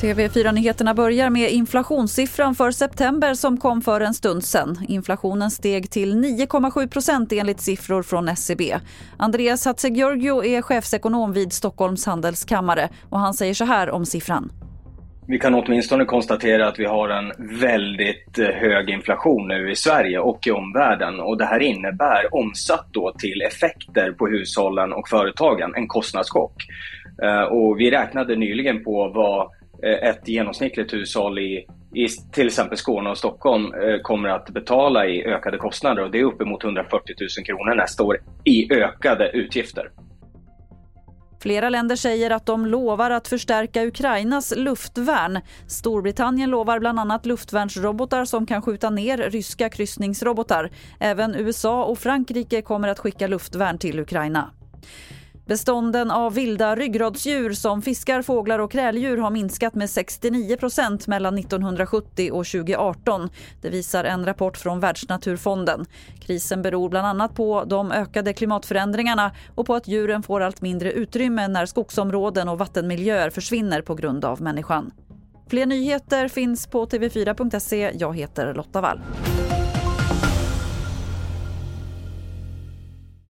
TV4-nyheterna börjar med inflationssiffran för september som kom för en stund sen. Inflationen steg till 9,7% enligt siffror från SCB. Andreas Hatzegeorgiou är chefsekonom vid Stockholms handelskammare och han säger så här om siffran. Vi kan åtminstone konstatera att vi har en väldigt eh, hög inflation nu i Sverige och i omvärlden och det här innebär omsatt då till effekter på hushållen och företagen en kostnadschock. Eh, och vi räknade nyligen på vad eh, ett genomsnittligt hushåll i, i till exempel Skåne och Stockholm kommer att betala i ökade kostnader och det är uppemot 140 000 kronor nästa år i ökade utgifter. Flera länder säger att de lovar att förstärka Ukrainas luftvärn. Storbritannien lovar bland annat luftvärnsrobotar som kan skjuta ner ryska kryssningsrobotar. Även USA och Frankrike kommer att skicka luftvärn till Ukraina. Bestånden av vilda ryggradsdjur som fiskar, fåglar och kräldjur har minskat med 69 procent mellan 1970 och 2018. Det visar en rapport från Världsnaturfonden. Krisen beror bland annat på de ökade klimatförändringarna och på att djuren får allt mindre utrymme när skogsområden och vattenmiljöer försvinner på grund av människan. Fler nyheter finns på tv4.se. Jag heter Lotta Wall.